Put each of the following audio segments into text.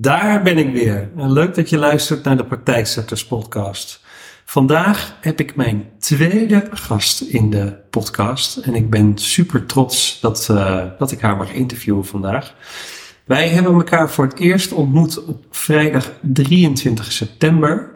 Daar ben ik weer. Leuk dat je luistert naar de Praktijkzetters podcast. Vandaag heb ik mijn tweede gast in de podcast. En ik ben super trots dat, uh, dat ik haar mag interviewen vandaag. Wij hebben elkaar voor het eerst ontmoet op vrijdag 23 september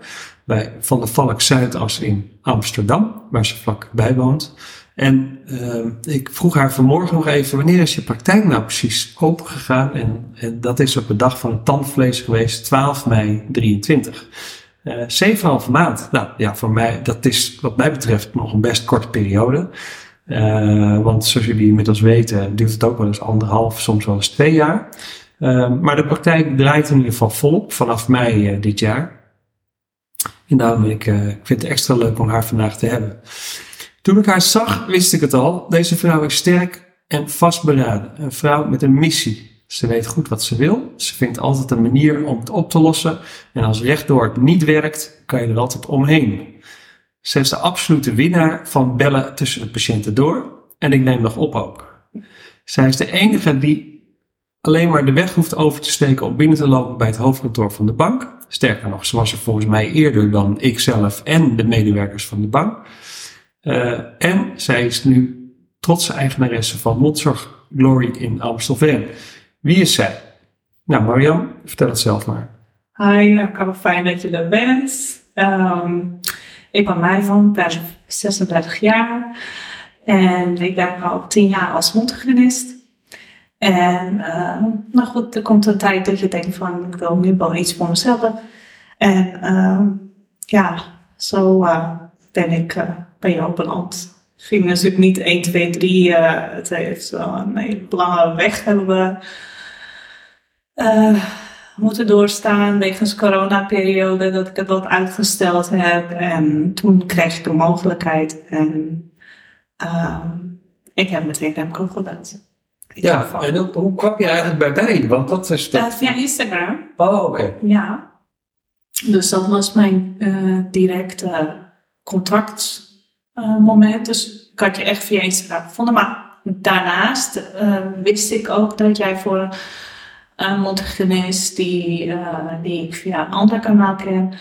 bij Van der Valk Zuidas in Amsterdam, waar ze vlakbij woont. En uh, ik vroeg haar vanmorgen nog even, wanneer is je praktijk nou precies open gegaan? En, en dat is op de dag van het tandvlees geweest, 12 mei 23. Uh, 7,5 maand. Nou ja, voor mij, dat is wat mij betreft nog een best korte periode. Uh, want zoals jullie inmiddels weten, duurt het ook wel eens anderhalf, soms wel eens twee jaar. Uh, maar de praktijk draait in ieder geval volop vanaf mei uh, dit jaar. En daarom ik, uh, ik vind het extra leuk om haar vandaag te hebben. Toen ik haar zag, wist ik het al. Deze vrouw is sterk en vastberaden. Een vrouw met een missie. Ze weet goed wat ze wil. Ze vindt altijd een manier om het op te lossen. En als rechtdoor het niet werkt, kan je er altijd omheen. Ze is de absolute winnaar van bellen tussen de patiënten door. En ik neem nog op ook. Zij is de enige die alleen maar de weg hoeft over te steken om binnen te lopen bij het hoofdkantoor van de bank. Sterker nog, ze was er volgens mij eerder dan ik zelf en de medewerkers van de bank. Uh, en zij is nu trotse eigenaresse van Mondzorg Glory in Amstelveen. Wie is zij? Nou, Mariam, vertel het zelf maar. Hi, nou, fijn dat je er bent. Um, ik ben Mariam, ben 36 jaar en ik werk al 10 jaar als mondhygiënist. En uh, nou goed, er komt een tijd dat je denkt van, ik wil nu wel iets voor mezelf. En uh, ja, zo uh, ben ik bij jou beland. Ging natuurlijk niet 1, 2, 3. Uh, het heeft wel een hele lange weg hebben we uh, moeten doorstaan wegens coronaperiode dat ik het wat uitgesteld heb. En toen kreeg ik de mogelijkheid en uh, ik heb meteen Remco gebeld. Ja, en hoe, hoe kwam je eigenlijk bij mij? Want dat is de... Uh, via Instagram. Oh, oké. Okay. Ja. Dus dat was mijn uh, directe contact uh, moment. Dus ik had je echt via Instagram gevonden. Maar daarnaast uh, wist ik ook dat jij voor een mondhygiënist die, uh, die ik via een ander kanaal ken,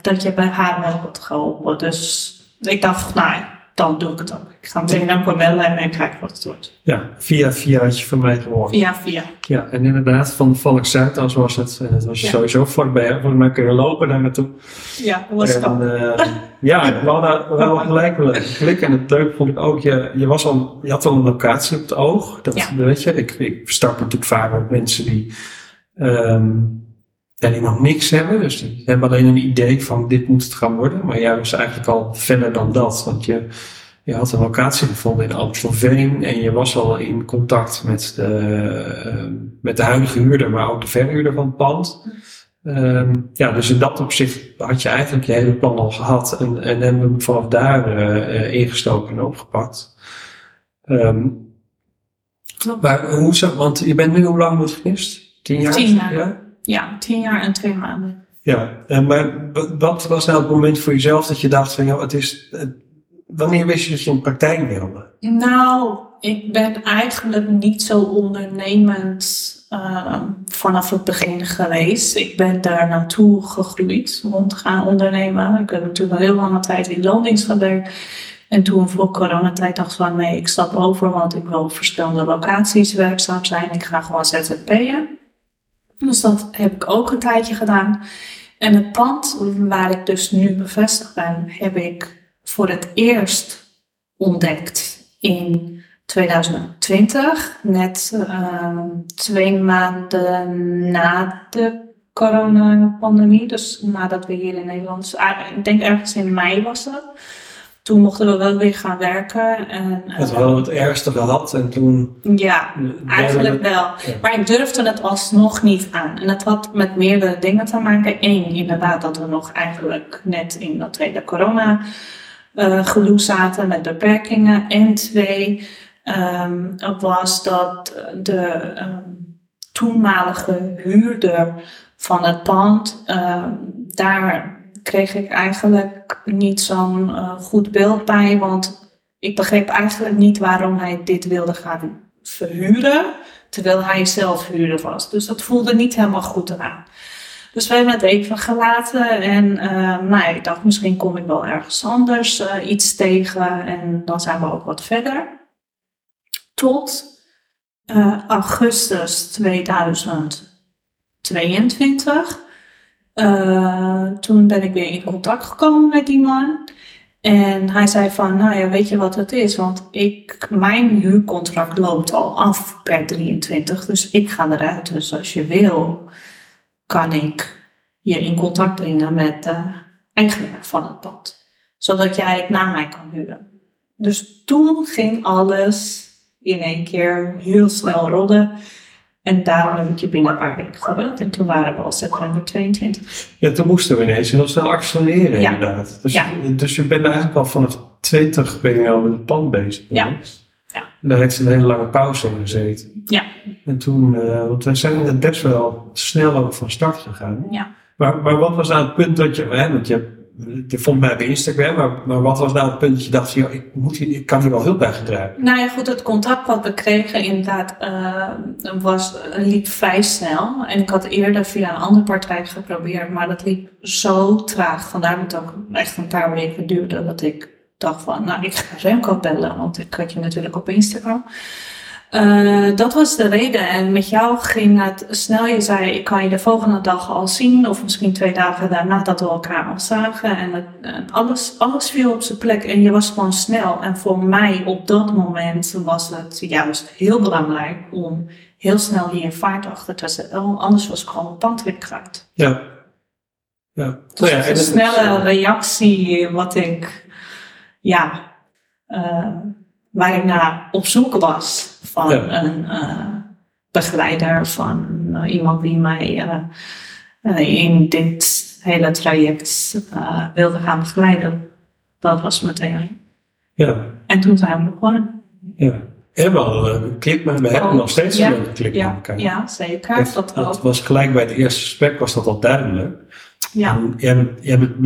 dat je bij haar wel wordt geholpen. Dus ik dacht, nou dan doe ik het ook. Ik ga meteen naar bellen en kijken wat het wordt. Ja, via via had je van mij gehoord. Via via. Ja, en inderdaad, van Valk Zuidas was het. En het was ja. sowieso vlakbij. Volgens mij kunnen lopen daar naartoe. Ja, dat was en, uh, Ja, we hadden, we hadden gelijk wel een klik. En het leuk vond ik ook, je, je, was al, je had al een locatie op het oog. Dat, ja. weet je, ik, ik start natuurlijk vaak met mensen die... Um, ja, die nog niks hebben. Dus die hebben alleen een idee van dit moet het gaan worden. Maar jij was eigenlijk al verder dan dat. Want je, je had een locatie gevonden in Amstelveen. En je was al in contact met de, met de huidige huurder, maar ook de verhuurder van het pand. Um, ja, dus in dat opzicht had je eigenlijk je hele plan al gehad. En, en hebben we hem vanaf daar uh, ingestoken en opgepakt. Um, maar hoe zo, want je bent nu hoe lang moet geweest? Tien jaar? Tien jaar. Ja? Ja, tien jaar en twee maanden. Ja, maar wat was nou het moment voor jezelf dat je dacht van, ja, het is, wanneer wist je dat je een praktijk wilde? Nou, ik ben eigenlijk niet zo ondernemend uh, vanaf het begin geweest. Ik ben daar naartoe gegroeid om te gaan ondernemen. Ik heb natuurlijk al heel lange tijd in loondienst gewerkt. En toen voor coronatijd dacht ik van nee, ik stap over, want ik wil op verschillende locaties werkzaam zijn. Ik ga gewoon ZZP'en. Dus dat heb ik ook een tijdje gedaan. En het pand waar ik dus nu bevestigd ben, heb ik voor het eerst ontdekt in 2020. Net uh, twee maanden na de coronapandemie. Dus nadat we hier in Nederland, ik denk ergens in mei was dat toen mochten we wel weer gaan werken. En, het wel het ergste gehad en toen... Ja, eigenlijk wel. Maar ik durfde het alsnog niet aan. En dat had met meerdere dingen te maken. Eén, inderdaad dat we nog eigenlijk net in dat tweede corona uh, gedoe zaten met beperkingen. En twee, um, was dat de um, toenmalige huurder van het pand, uh, daar kreeg ik eigenlijk niet zo'n uh, goed beeld bij. Want ik begreep eigenlijk niet waarom hij dit wilde gaan verhuren. terwijl hij zelf huurder was. Dus dat voelde niet helemaal goed eraan. Dus we hebben het even gelaten en uh, nou, ik dacht misschien kom ik wel ergens anders uh, iets tegen en dan zijn we ook wat verder. Tot augustus 2022. Toen ben ik weer in contact gekomen met die man. En hij zei van, nou ja, weet je wat het is? Want ik, mijn huurcontract loopt al af per 23, dus ik ga eruit. Dus als je wil, kan ik je in contact brengen met de eigenaar van het pand. Zodat jij het na mij kan huren. Dus toen ging alles in één keer heel snel rollen. En daarom heb ik je binnen gebeld. En toen waren we al september 22. Ja, toen moesten we ineens heel snel accelereren ja. inderdaad. Dus, ja. dus je bent eigenlijk al vanaf 20 ben je al met het pand bezig. Ja. ja. En daar heeft ze een hele lange pauze in gezeten. Ja. En toen, uh, want wij zijn best wel snel van start gegaan. Ja. Maar, maar wat was nou het punt dat je, hè, want je, je vond mij bij Instagram, maar, maar wat was nou het punt dat je ik, moet ik kan hier wel heel bij gebruiken? Nou ja, goed, het contact wat we kregen inderdaad uh, was, liep vrij snel. En ik had eerder via een andere partij geprobeerd, maar dat liep zo traag. Vandaar dat het ook echt een paar weken duurde dat ik dacht van, nou, ik ga Remco bellen, want ik had je natuurlijk op Instagram. Uh, dat was de reden. En met jou ging het snel. Je zei, ik kan je de volgende dag al zien. Of misschien twee dagen daarna dat we elkaar al zagen. En, het, en alles, alles viel op zijn plek. En je was gewoon snel. En voor mij op dat moment was het juist heel belangrijk om heel snel hier vaart achter te zetten. Anders was het gewoon een pand weer kwijt. Ja. ja. Dus oh ja, een snelle reactie wat ik, ja... Uh, waar ik naar op zoek was van een uh, begeleider, van uh, iemand die mij uh, in dit hele traject wilde gaan begeleiden. Dat was meteen. Ja. En toen zijn we begonnen. Ja. We hebben al een klik met, we hebben oh, nog steeds ja, een klik ja, met elkaar. Ja, zeker. dat, dat was gelijk bij het eerste gesprek was dat al duidelijk. Ja. En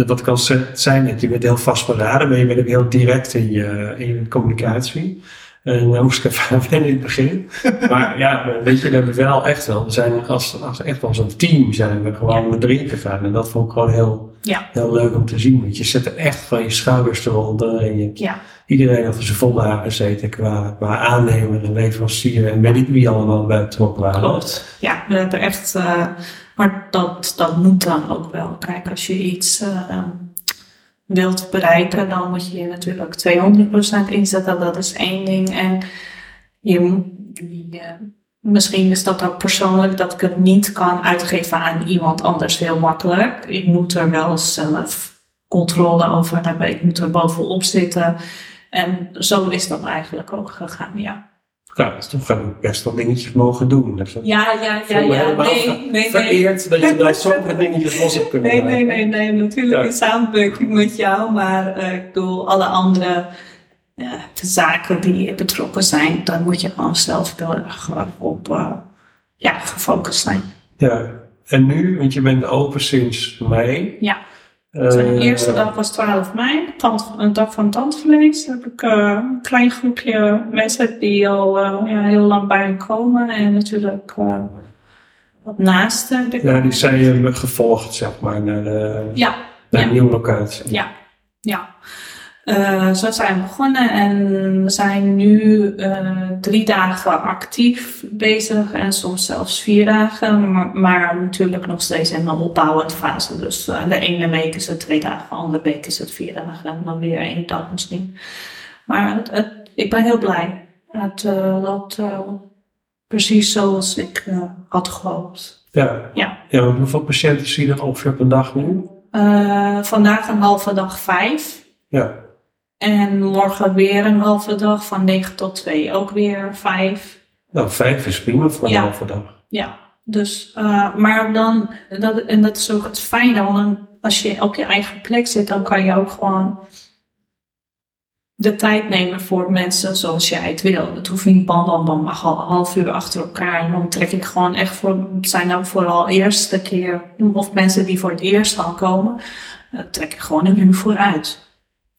wat ik al zei je bent heel vastberaden, maar je bent ook heel direct in je, in je communicatie. En daar moest ik even aan in het begin. Maar ja, weet je, we hebben wel echt wel, we zijn als, als echt wel zo'n team zijn we gewoon ja. met drie gegaan. En dat vond ik gewoon heel, ja. heel leuk om te zien. Want je zet er echt van je schouders eronder. En je, ja. iedereen had er zijn volle haar gezeten qua, qua aannemer en leverancier. En weet ik wie allemaal bij betrokken waren. Klopt. Ja, we hebben echt... Uh, maar dat, dat moet dan ook wel. Kijk, als je iets uh, wilt bereiken, dan moet je je natuurlijk 200% inzetten. Dat is één ding. En je, je, misschien is dat ook persoonlijk dat ik het niet kan uitgeven aan iemand anders heel makkelijk. Ik moet er wel zelf controle over hebben. Ik moet er bovenop zitten. En zo is dat eigenlijk ook gegaan, ja. Ja, dus toch gaan we best wel dingetjes mogen doen. Dus ja, ja, ja, ja. Nee, nee, nee. Vereerd dat je daar zoveel dingetjes los hebt kunnen Nee, nee, nee, nee. Natuurlijk in samenwerking met jou, maar uh, ik bedoel, alle andere uh, zaken die betrokken zijn, daar moet je gewoon zelf heel erg op uh, ja, gefocust zijn. Ja, en nu, want je bent open sinds mei. Ja. De eerste dag was 12 mei, tand, een dag van tandvlees. heb ik uh, een klein groepje mensen die al uh, ja, heel lang bij me komen. En natuurlijk uh, wat naast de Ja, die zijn je gevolgd, zeg maar, naar de, ja, naar ja. nieuwe locatie. Ja, ja. Uh, zo zijn we begonnen en we zijn nu uh, drie dagen actief bezig en soms zelfs vier dagen, maar, maar natuurlijk nog steeds in een opbouwende fase. Dus uh, de ene week is het twee dagen, de andere week is het vier dagen en dan weer één dag misschien. Maar het, het, ik ben heel blij. Het loopt precies zoals ik had gehoopt. Ja. Ja. ja, hoeveel patiënten zie je dan ongeveer per dag nu? vandaag een halve dag vijf. Ja. En morgen weer een halve dag van 9 tot 2, ook weer 5. Nou, 5 is prima voor een Ja. halve dag. Ja, dus, uh, maar dan, dat, en dat is ook het fijne, want als je op je eigen plek zit, dan kan je ook gewoon de tijd nemen voor mensen zoals jij het wil. Het hoeft niet bam, bam, bam, maar een half uur achter elkaar. En dan trek ik gewoon echt voor, het zijn dan vooral eerste keer, of mensen die voor het eerst al komen, uh, trek ik gewoon een uur vooruit.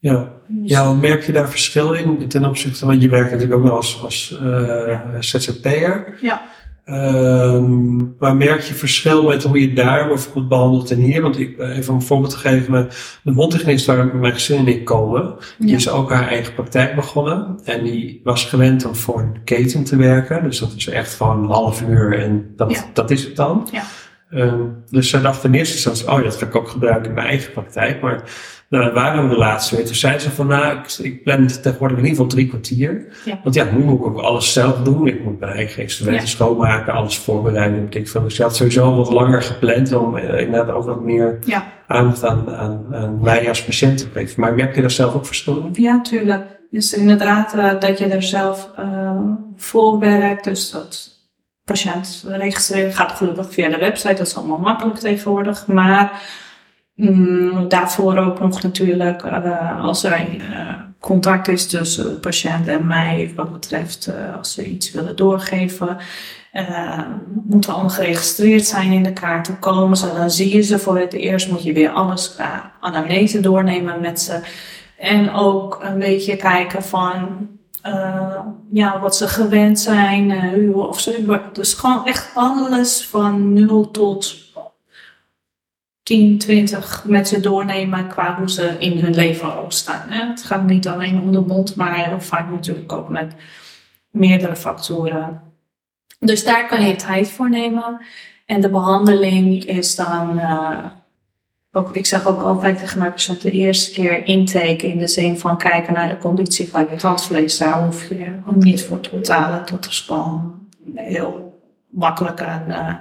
Ja. ja, merk je daar verschil in ten opzichte van, je werkt natuurlijk ook nog als, als uh, ZZP'er. Ja. Ehm, waar merk je verschil met hoe je daar bijvoorbeeld behandelt en hier? Want ik, even een voorbeeld te geven, mijn, de mondhygiënist waar mijn gezin ik komen, die is ook haar eigen praktijk begonnen. En die was gewend om voor een keten te werken. Dus dat is echt gewoon een half uur en dat, dat is het dan. Ja. Ehm, dus zij dacht in eerste instantie, oh dat ga ik ook gebruiken in mijn eigen praktijk. Maar nou, waren we de laatste weer. Toen zei ze van, nou, ik, ik plan tegenwoordig in ieder geval drie kwartier. Ja. Want ja, nu moet ik ook alles zelf doen. Ik moet mijn eigen instrumenten Ja. schoonmaken, alles voorbereiden. Ik denk van, dus je had sowieso wat langer gepland om eh, inderdaad ook wat meer Ja. aandacht aan, aan, aan mij als patiënt te geven. Maar merk je daar zelf ook verschil in? Ja, tuurlijk. Dus inderdaad eh, dat je er zelf eh, voor werkt. Dus dat patiënt registreren gaat gelukkig via de website. Dat is allemaal makkelijk tegenwoordig. Maar mm, daarvoor ook nog natuurlijk eh, als er eh, contact is tussen de patiënt en mij. Wat betreft eh, als ze iets willen doorgeven. moeten allemaal geregistreerd zijn in de kaart. Komen ze, dan zie je ze voor het eerst. Moet je weer alles qua anamnese doornemen met ze. En ook een beetje kijken van ja, wat ze gewend zijn. hoe- of ze, dus gewoon echt alles van 0 tot 10, 20 met ze doornemen qua hoe ze in hun leven ook staan. Het gaat niet alleen om de mond, maar heel vaak natuurlijk ook met meerdere factoren. Dus daar kan je tijd voor nemen. En de behandeling is dan eh, ook, ik zeg ook altijd tegen mijn patiënt de eerste keer intake in de zin van kijken naar de conditie van je tandvlees. Daar hoef je niet voor te betalen. Dat is gewoon heel makkelijk een, eh,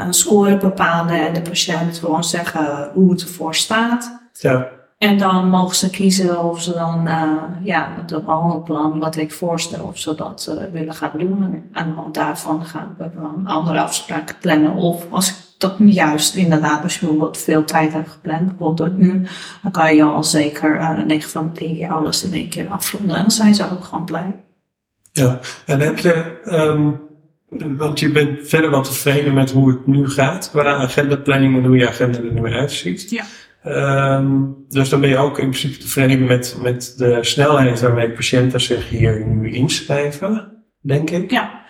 een score bepalen en de patiënt gewoon zeggen hoe het ervoor staat. Ja, En dan mogen ze kiezen of ze dan eh, ja, het behandelplan wat ik voorstel, of ze dat eh, willen gaan doen. En aan de hand daarvan gaan we dan andere afspraken plannen. Of als ik dat juist inderdaad, als je bijvoorbeeld veel tijd hebt gepland, bijvoorbeeld een uur, dan kan je al zeker uh, 9 van de 10 keer alles in één keer afronden. En dan zijn ze ook gewoon blij. ja. En heb je, ehm, want je bent verder wel tevreden met hoe het nu gaat qua agendaplanning en hoe je agenda er nu uitziet. Ja. Ehm, dus dan ben je ook in principe tevreden met, met de snelheid waarmee patiënten zich hier nu inschrijven, denk ik. Ja.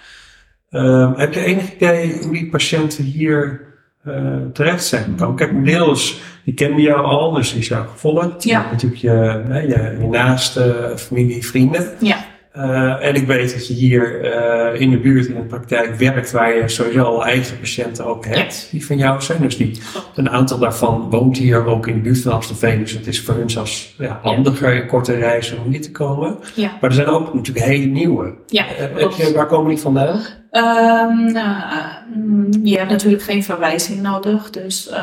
Ehm, heb je enig idee hoe die patiënten hier eh, terecht zijn gekomen? Kijk, deels, die kenden jou al, dus die is jou gevolgd. Ja. Natuurlijk je, hè, je, je naaste familie, vrienden. Ja. Uh, en ik weet dat je hier uh, in de buurt in de praktijk werkt waar je sowieso al eigen patiënten ook hebt die van jou zijn. Dus die, een aantal daarvan woont hier ook in de buurt van Amstelveen. Dus het is voor hun zelfs ja, handiger in korte reizen om hier te komen. Ja. Maar er zijn ook natuurlijk hele nieuwe. Ja, je, waar komen die vandaan? Um, je hebt natuurlijk geen verwijzing nodig. Dus uh,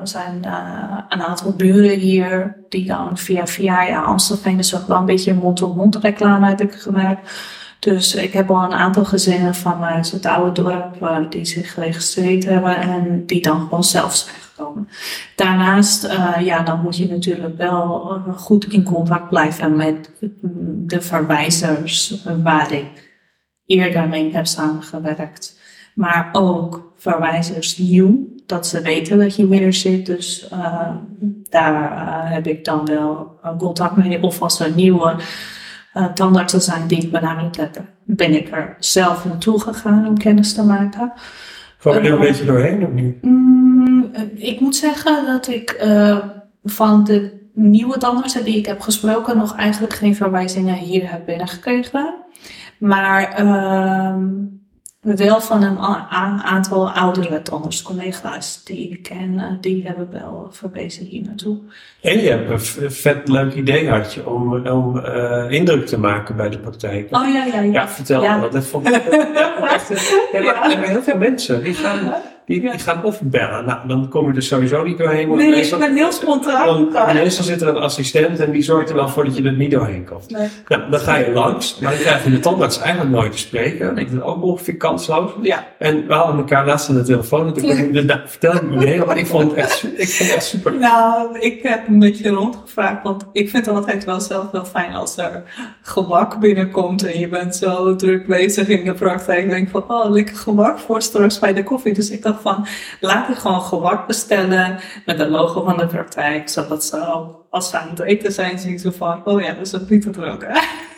er zijn uh, een aantal buren hier die dan via via ja, Amstelveen is ook wel een beetje mond-op-mond reclame heb ik gemaakt. Dus ik heb al een aantal gezinnen van uit het oude dorp uh, die zich geregistreerd hebben en die dan gewoon zelf zijn gekomen. Daarnaast, uh, ja, dan moet je natuurlijk wel goed in contact blijven met de verwijzers waar ik eerder mee heb samengewerkt. Maar ook verwijzers nieuw, dat ze weten dat je weer zit. Dus uh, daar uh, heb ik dan wel contact mee. Of als er nieuwe uh, tandartsen zijn die ik benaderd heb, ben ik er zelf naartoe gegaan om kennis te maken. Er een beetje doorheen of niet? Mm, ik moet zeggen dat ik eh, van de nieuwe tandartsen die ik heb gesproken nog eigenlijk geen verwijzingen hier heb binnengekregen. Maar uh, wel van een aantal oudere tandartscollega's die ik ken, die hebben wel verwezen hier naartoe. En je hebt een vet leuk idee had je om, om uh, indruk te maken bij de praktijk. Oh ja, ja, ja. Ja, vertel ja. me dat. vond ik ja, ja. heel veel mensen die gaan, die, die gaan of bellen. Nou, dan kom je er sowieso niet doorheen. Nee, meestal, ik ben heel spontaan. Meestal zit er een assistent en die zorgt er wel voor dat je er niet doorheen komt. Nee. Nou, dan ga je langs, maar dan krijg je de tandarts eigenlijk nooit te spreken. Ik vind ook ongeveer kansloos. Ja. En we hadden elkaar laatst aan de telefoon en toen ja. nou, vertel ik me heel, maar ik vond het echt, ik vond het echt super. Nou, ik heb een beetje rondgevraagd, want ik vind het altijd wel zelf wel fijn als er gemak binnenkomt en je bent zo druk bezig in de praktijk. Ik denk van, oh, lekker gemak voor straks bij de koffie. Dus ik dacht van, laat ik gewoon gewak bestellen met het logo van de praktijk, zodat ze ook, als ze aan het eten zijn, zien ze van, oh ja, dat is een te.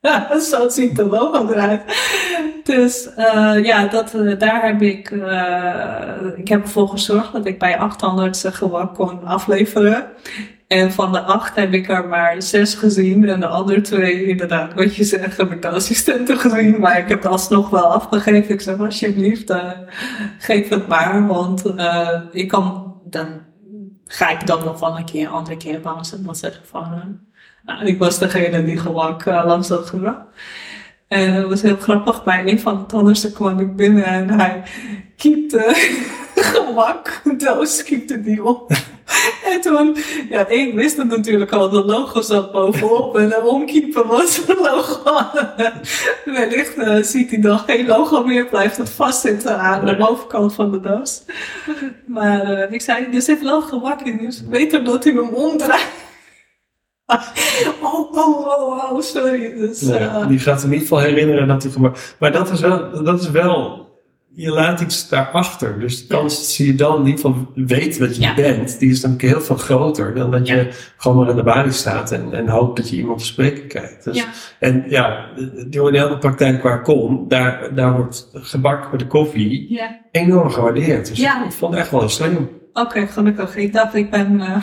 Ja, zo ziet de logo eruit. Dus uh, ja, dat, uh, daar heb ik, uh, ik heb ervoor gezorgd dat ik bij 800 gewak kon afleveren. En van de acht heb ik er maar zes gezien. En de andere twee, inderdaad, wat je zegt, heb ik de assistenten gezien. Maar ik heb het alsnog wel afgegeven. Ik zeg, alsjeblieft, uh, geef het maar. Want uh, ik kan, dan ga ik dan nog wel een keer, een andere keer bouncen. En dan zeggen van, uh, nou, ik was degene die gewak langs had gebracht. En dat was heel grappig. Bij een van de tanders kwam ik binnen en hij kiepte gewak, doos kiepte die op. En toen, ja, ik wist het natuurlijk al, de logo zat bovenop en de omkeeper was het logo. Wellicht uh, ziet hij dan geen logo meer, blijft het vastzitten aan de bovenkant van de doos. Maar uh, ik zei, er zit wel gewak in, dus beter dat hij hem omdraait. Oh, oh, oh, oh, sorry. Dus, uh, ja, die gaat in ieder geval herinneren dat hij gemaakt. Maar dat is wel, dat is wel je laat iets daarachter. Dus de kans dat je dan in ieder geval weet wat je ja. bent, die is dan heel veel groter dan dat je gewoon maar aan de balie staat en, en hoopt dat je iemand te spreken krijgt. Dus, ja. En ja, die hele praktijk waar ik kom, daar, daar wordt gebak met de koffie enorm gewaardeerd. Dus ik vond het echt wel slim. Oké, okay, gelukkig. Ik dacht, ik ben. Uh...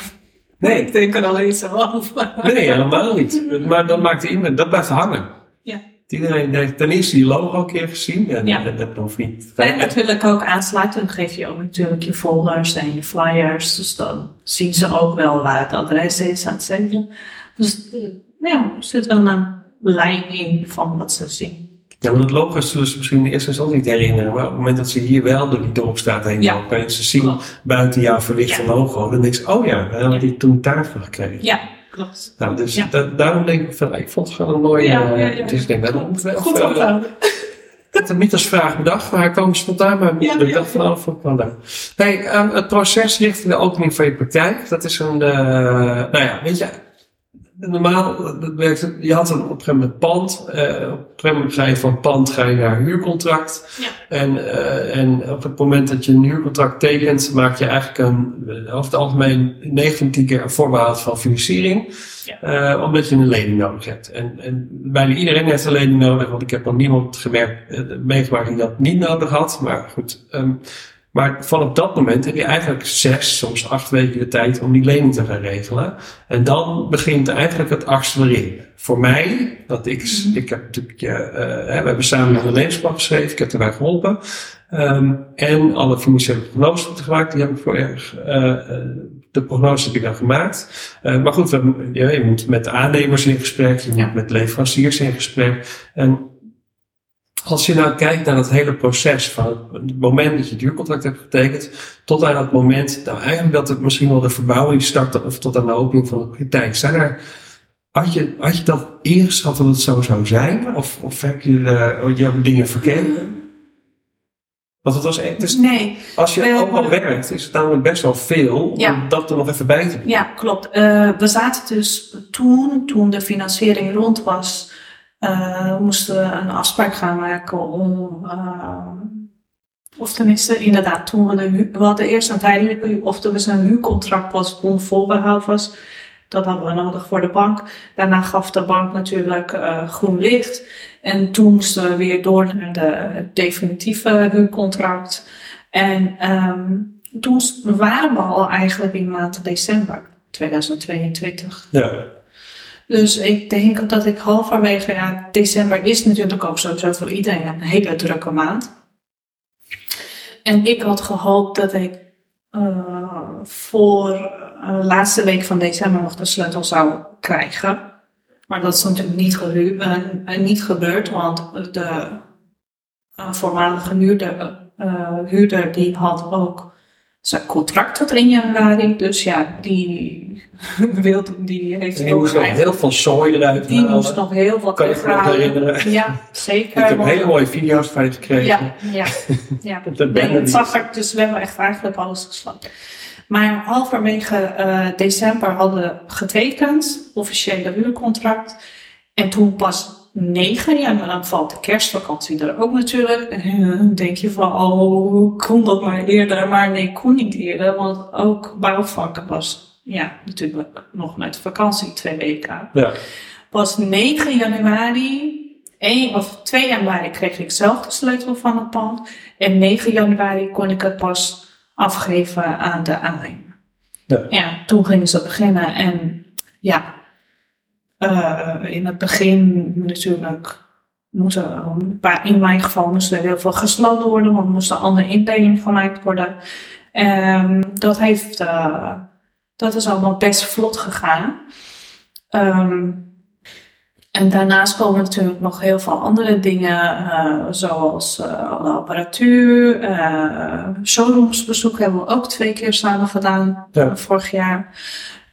Nee. Ik denk er alleen zo over. Nee, helemaal niet. Maar dan maakt iemand, dat blijft hangen. Heeft ten eerste die logo een keer gezien en ja. dat, dat hoeft niet. En natuurlijk ook aansluitend geef je ook natuurlijk je folders en je flyers. Dus dan zien ze ook wel waar het adres is aan het zenden. Dus ja, er zit wel een lijn in van wat ze zien. Ja, maar het logo zullen ze misschien eerst eens niet herinneren. Maar op het moment dat ze hier wel door die dorpstraat heen ja. lopen en ze zien buiten jouw verlichte ja. logo, dan denk ze, oh ja, we hebben die toen daarvoor gekregen. Ja, klopt. Nou, dus ja. da daarom denk ik van, ik vond het gewoon een mooie... Ja, ja, ja. Dus ik denk, moet wel Goed onthouden. Ik had hem niet als vraag bedacht, maar hij kwam spontaan bij me. Ik dacht van, oh, ik leuk. Hey, um, het proces richting de opening van je praktijk, dat is een, uh, nou ja, weet je, normaal, dat werkt, je had een, op een gegeven moment pand. Uh, op een gegeven moment ga je van pand ga je naar huurcontract. Ja. En, uh, en op het moment dat je een huurcontract tekent, maak je eigenlijk een, over het algemeen 19 keer een voorbehoud van financiering. Ja. Uh, omdat je een lening nodig hebt. En, en bijna iedereen heeft een lening nodig, want ik heb nog niemand gemerkt, meegemaakt die dat niet nodig had. Maar goed. Um, maar vanaf dat moment heb je eigenlijk zes, soms acht weken de tijd om die lening te gaan regelen. En dan begint eigenlijk het accelereren. Voor mij, dat ik, Mhm. ik heb natuurlijk, uh, we hebben samen een leningsplan geschreven, ik heb erbij geholpen. Um, en alle financiële prognoses moeten gemaakt, die heb ik voor erg, uh, de prognose heb ik dan gemaakt. Uh, maar goed, we, ja, je moet met aannemers in gesprek, je moet met leveranciers in gesprek. En als je nou kijkt naar dat hele proces van het moment dat je het huurcontract hebt getekend, tot aan het moment, nou eigenlijk dat het misschien wel de verbouwing start, of tot aan de opening van de praktijk, zijn er, had je, had je dat ingeschat dat het zo zou zijn? Of, of heb je, uh, je hebt dingen verkend? Want het was echt, dus Nee, als je Eh, allemaal werkt, is het namelijk best wel veel Ja. om dat er nog even bij te doen. ja, klopt. Eh, we zaten dus toen, toen de financiering rond was, eh, moesten een afspraak gaan maken om, eh, of tenminste, inderdaad, toen we, hu- we hadden eerst een tijdelijk, hu- of er was een huurcontract was onvolbehoud was. Dat hadden we nodig voor de bank. Daarna gaf de bank natuurlijk eh, groen licht. En toen moesten we weer door naar de, definitieve huurcontract. En ehm, toen waren we al eigenlijk in maand december 2022. Ja. Dus ik denk dat ik halverwege, ja, december is natuurlijk ook sowieso voor iedereen een hele drukke maand. En ik had gehoopt dat ik eh, voor de laatste week van december nog de sleutel zou krijgen. Maar dat is natuurlijk niet, gehu- eh, eh, niet gebeurd, want de eh, voormalige huurder, eh, huurder die had ook zijn contract tot 1 januari. Dus ja, die, wilde, die heeft je moest nog heel veel zooi eruit die moest nog heel veel Kan me nog herinneren? Ja, Ik zeker. heb want- hele mooie video's van je gekregen. ja, ja, ja. Dat Nee, zag er, dus we hebben echt eigenlijk alles geslacht. Maar halverwege eh, december hadden we getekend, officiële huurcontract. En toen pas 9 ja, maar dan valt de kerstvakantie er ook natuurlijk. En dan denk je van, oh, kon dat maar eerder? Maar nee, kon niet eerder, want ook bouwvakken was, ja, natuurlijk nog met vakantie twee weken. Ja. Pas 9 januari 1 of 2 januari kreeg ik zelf de sleutel van het pand. En 9 januari kon ik het pas afgeven aan de aannemer. Ja. ja, toen gingen ze beginnen. En ja, eh, in het begin natuurlijk moest er, een paar- in mijn geval moest er heel veel gesloten worden, want er moest een andere indeling gemaakt worden. Ehm, dat, heeft, eh, dat is allemaal best vlot gegaan. Ehm, en daarnaast komen natuurlijk nog heel veel andere dingen, eh, zoals eh, alle apparatuur, eh showroomsbezoek hebben we ook twee keer samen gedaan, Ja. eh, vorig jaar.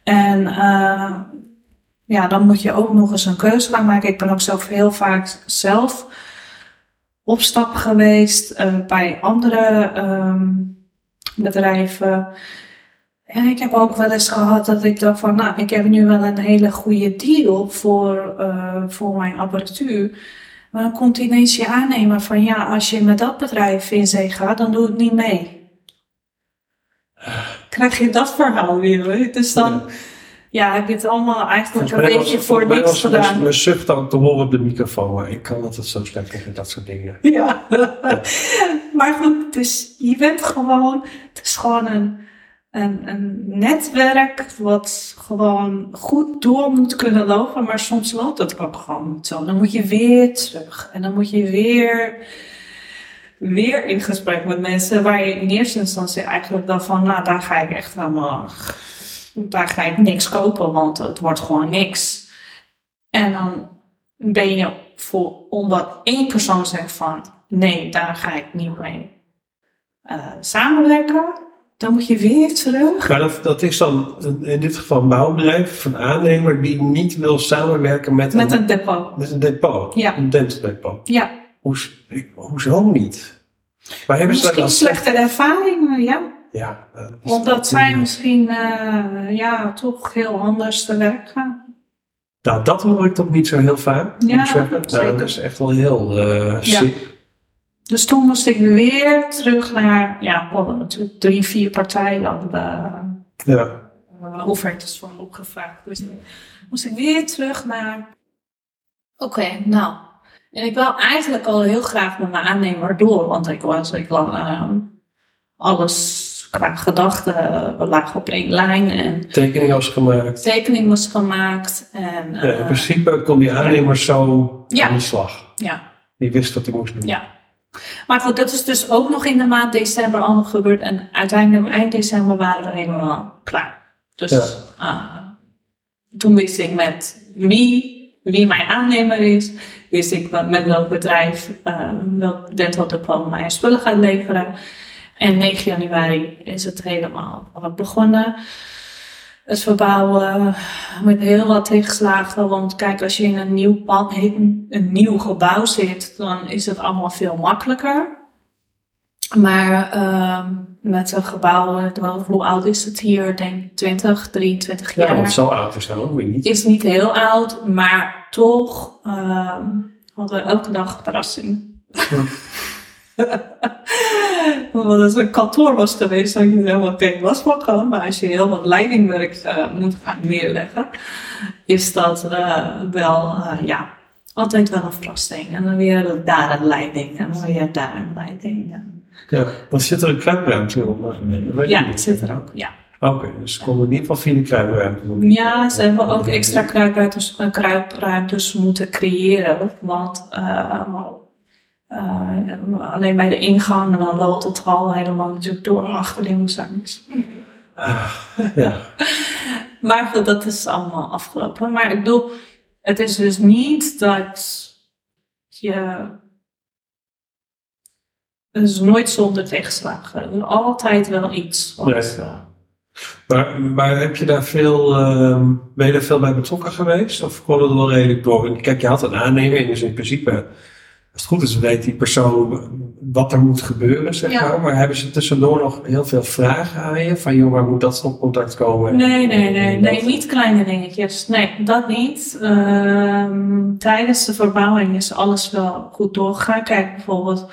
En eh, ja, dan moet je ook nog eens een keuze gaan maken. Ik ben ook zelf heel vaak zelf op stap geweest eh, bij andere ehm, bedrijven. En ik heb ook wel eens gehad dat ik dacht van, nou, ik heb nu wel een hele goede deal voor, eh, voor mijn apparatuur. Maar dan komt ineens je aannemer van, ja, als je met dat bedrijf in zee gaat, dan doe ik niet mee. Krijg je dat verhaal weer, je? Dus dan, heb je het allemaal eigenlijk een beetje voor mij niks was gedaan. mijn zucht ook te horen op de microfoon, ik kan altijd zo slecht tegen dat soort dingen. Ja. maar goed, dus je bent gewoon, het is gewoon een, een, een netwerk wat gewoon goed door moet kunnen lopen, maar soms loopt het ook gewoon niet zo. Dan moet je weer terug en dan moet je weer, weer in gesprek met mensen waar je in eerste instantie eigenlijk dan van, nou daar ga ik echt helemaal, daar ga ik niks kopen, want het wordt gewoon niks. En dan ben je voor, omdat één persoon zegt van nee, daar ga ik niet mee eh, samenwerken, dan moet je weer terug. Maar dat, dat is dan in dit geval een bouwbedrijf, een aannemer die niet wil samenwerken met, Met een, een depot. met een depot, Ja. een dentaldepot. Ja, Hoezo, hoezo niet? Waar hebben misschien dan? slechtere ervaringen, ja. Ja, dat Omdat zij misschien eh, ja, toch heel anders te werk gaan. Nou, dat hoor ik toch niet zo heel vaak. Ja. Nou, dat is echt wel heel eh Ja. sick. Dus toen moest ik weer terug naar, ja, natuurlijk drie, vier partijen hadden we Ja. uh, offertes van opgevraagd. Dus moest ik weer terug naar. Oké, nou. En ik wil eigenlijk al heel graag met mijn aannemer door, want ik was, ik ehm, alles qua gedachten, we lagen op één lijn en Tekening was gemaakt. tekening was gemaakt. En, Ja, in eh, principe kon die aannemer zo Ja. aan de slag. ja. Die wist wat hij moest doen. Ja. Maar goed, dat is dus ook nog in de maand december allemaal gebeurd. En uiteindelijk eind december waren we helemaal klaar. Dus Ja. ah, toen wist ik met wie, wie mijn aannemer is. Wist ik wat- met welk bedrijf, uh, welk dental mijn spullen gaat leveren. En 9 januari is het helemaal begonnen. Het verbouwen met heel wat tegenslagen. Want kijk, als je in een nieuw pand, een, een nieuw gebouw zit, dan is het allemaal veel makkelijker. Maar ehm, met een gebouw, eh, hoe oud is het hier? Ik Denk 20, 23 Ja, jaar. want zo oud dat ook weer niet. Is niet heel oud, maar toch ehm, hadden we elke dag verrassing. Want als een kantoor was geweest, had je er helemaal geen last van gehad. Maar als je heel wat leidingwerk eh, moet gaan neerleggen, is dat eh, wel, eh, ja, altijd wel een verrassing. En dan weer daar een leiding en dan weer daar een leiding. Ja. Dan zit er een kruipruimte op. Ja, het niet. zit er ook, ja. Oké, dus ze konden in ieder geval via kruipruimte. Ja, ze hebben ook extra kruipruimtes, kruipruimtes moeten creëren. Want eh, alleen bij de ingang, en dan loopt het al helemaal natuurlijk door achter de. Ja. Maar goed, dat is allemaal afgelopen. Maar ik bedoel, het is dus niet dat je. Het is nooit zonder tegenslagen. Er is altijd wel iets. Wat, Maar, maar heb je daar veel, ehm, ben je daar veel bij betrokken geweest? Of kon het wel redelijk door? Kijk, je had een aannemer dus in principe, het goed is, weet die persoon wat er moet gebeuren, zeg Ja. maar. Maar hebben ze tussendoor nog heel veel vragen aan je? Van, joh, waar moet dat op contact komen? Nee, nee, nee, nee, niet kleine dingetjes. Nee, dat niet. Ehm, tijdens de verbouwing is alles wel goed doorgegaan. Kijk, bijvoorbeeld,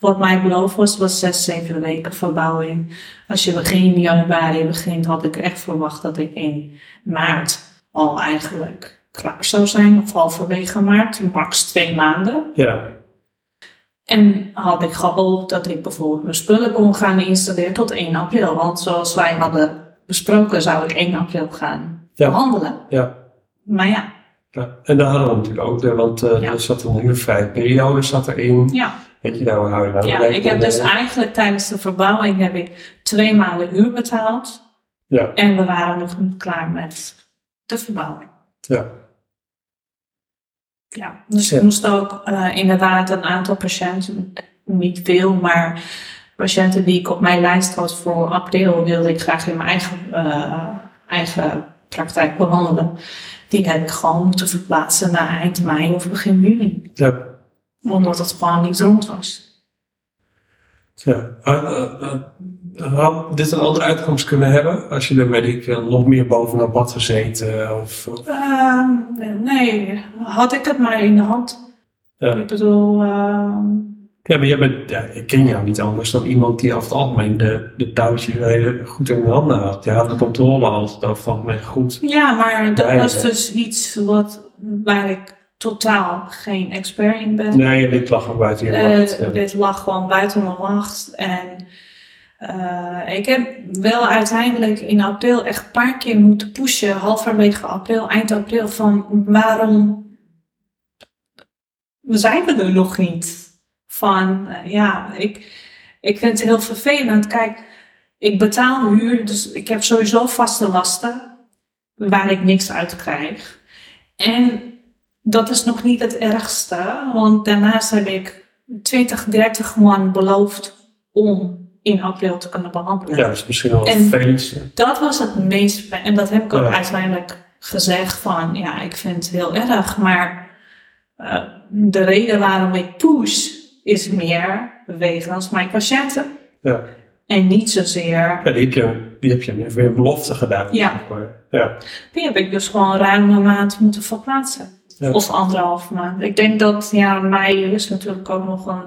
wat mij beloofd was, was zes, zeven weken verbouwing. Als je begin januari begint, had ik echt verwacht dat ik in maart al eigenlijk klaar zou zijn, of halverwege maart, max twee maanden. Ja. En had ik gehoopt dat ik bijvoorbeeld mijn spullen kon gaan installeren tot 1 april. Want zoals wij hadden besproken, zou ik 1 april gaan Ja. verhandelen. Ja. Maar ja, ja. En daar hadden we natuurlijk ook, want Ja. er zat een huurvrije periode zat erin. ja. Weet je, daar hou je nou ja ik heb dus eigenlijk tijdens de verbouwing heb ik twee maanden huur betaald. Ja, En we waren nog niet klaar met de verbouwing. ja. Ja, dus ik moest ook eh, inderdaad een aantal patiënten, niet veel, maar patiënten die ik op mijn lijst had voor april, wilde ik graag in mijn eigen, eh, eigen praktijk behandelen. Die heb ik gewoon moeten verplaatsen naar eind mei of begin juni. ja. Omdat het gewoon niet rond was. Ja. Had dit een andere uitkomst kunnen hebben? Als je er, weet ik, veel, nog meer bovenop had gezeten? Of, of- Ehm, nee, had ik het maar in de hand. ja. Ik bedoel, ehm, ja, maar jij bent, ja, ik ken jou niet anders dan iemand die over het algemeen de, de touwtjes heel goed in de handen had. Je had de controle altijd over het algemeen goed. Ja, maar dat was dus iets wat, waar ik totaal geen expert in ben. Nee, dit lag ook buiten je Eh, macht. ja. Dit lag gewoon buiten mijn macht. En eh, ik heb wel uiteindelijk in april echt een paar keer moeten pushen, halverwege april, eind april, van waarom zijn we er nog niet? Van eh, ja, ik, ik vind het heel vervelend. Kijk, ik betaal huur, dus ik heb sowieso vaste lasten waar ik niks uit krijg. En dat is nog niet het ergste, want daarnaast heb ik 20, 30 man beloofd om in april te kunnen behandelen. Ja, dat is misschien wel feestje. Dat was het meest, en dat heb ik ook Ja. uiteindelijk gezegd van, ja, ik vind het heel erg, maar eh, de reden waarom ik push is meer wegens mijn patiënten. Ja. En niet zozeer, Ja, die heb je, die heb je weer belofte gedaan. Ja. ja. die heb ik dus gewoon ruim een maand moeten verplaatsen. Ja. Of anderhalf maand. Ik denk dat, ja, mei is natuurlijk ook nog een,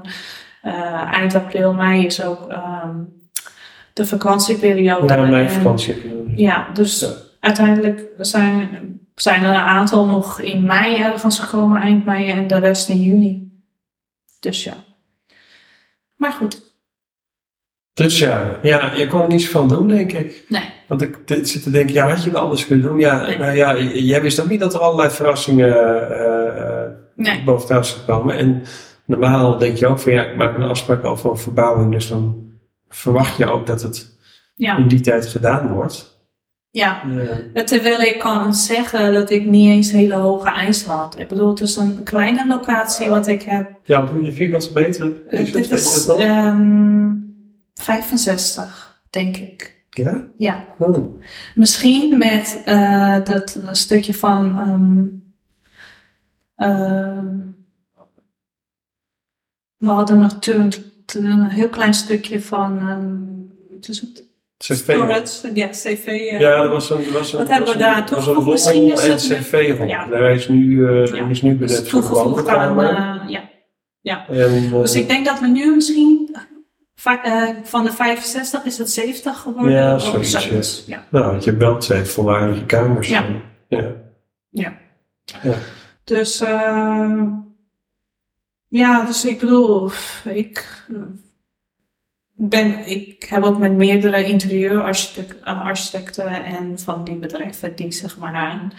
eh, eind april, mei is ook ehm, de vakantieperiode. Ja, mijn En- vakantie. Ja, dus Ja. uiteindelijk zijn, zijn er een aantal nog in mei ergens gekomen, eind mei, en de rest in juni. Dus ja. Maar goed, Dus ja, ja, je kon er niet zoveel doen, denk ik. nee. Want ik zit te denken, ja, had je het anders kunnen doen? Ja, Nee. nou ja, jij wist ook niet dat er allerlei verrassingen eh, Nee. boven tafel zouden komen. En normaal denk je ook van, ja, ik maak een afspraak over verbouwing, dus dan verwacht je ook dat het Ja, in die tijd gedaan wordt. ja. Eh, Terwijl ik kan zeggen dat ik niet eens hele hoge eisen had. Ik bedoel, het is een kleine locatie wat ik heb. ja, hoe je vierkante meter? Is Dit het, is wel? ehm 65, denk ik. ja? Ja. Oh. Misschien met eh, dat stukje van. ehm, we hadden nog toen, een heel klein stukje van. wat is het? CV. Storage. Ja, CV. eh. Ja, er was een, was een, Wat er hebben was we een- daar was toegevoegd? een Misschien rol is en het- cv rol. Ja. Daar is nu, eh Ja. is nu Dus voor de toegevoegd aan. wandelkamer. eh, ja. En, Dus ik denk dat we nu misschien. va- van de 65 is het 70 geworden. Ja, zoiets, Ja. Nou, want je wel twee volwaardige kamers. Ja. ja. Ja. Ja. Dus ja, dus ik bedoel, ik ben, ik heb ook met meerdere interieurarchitecten en van die bedrijven die zeg maar aan.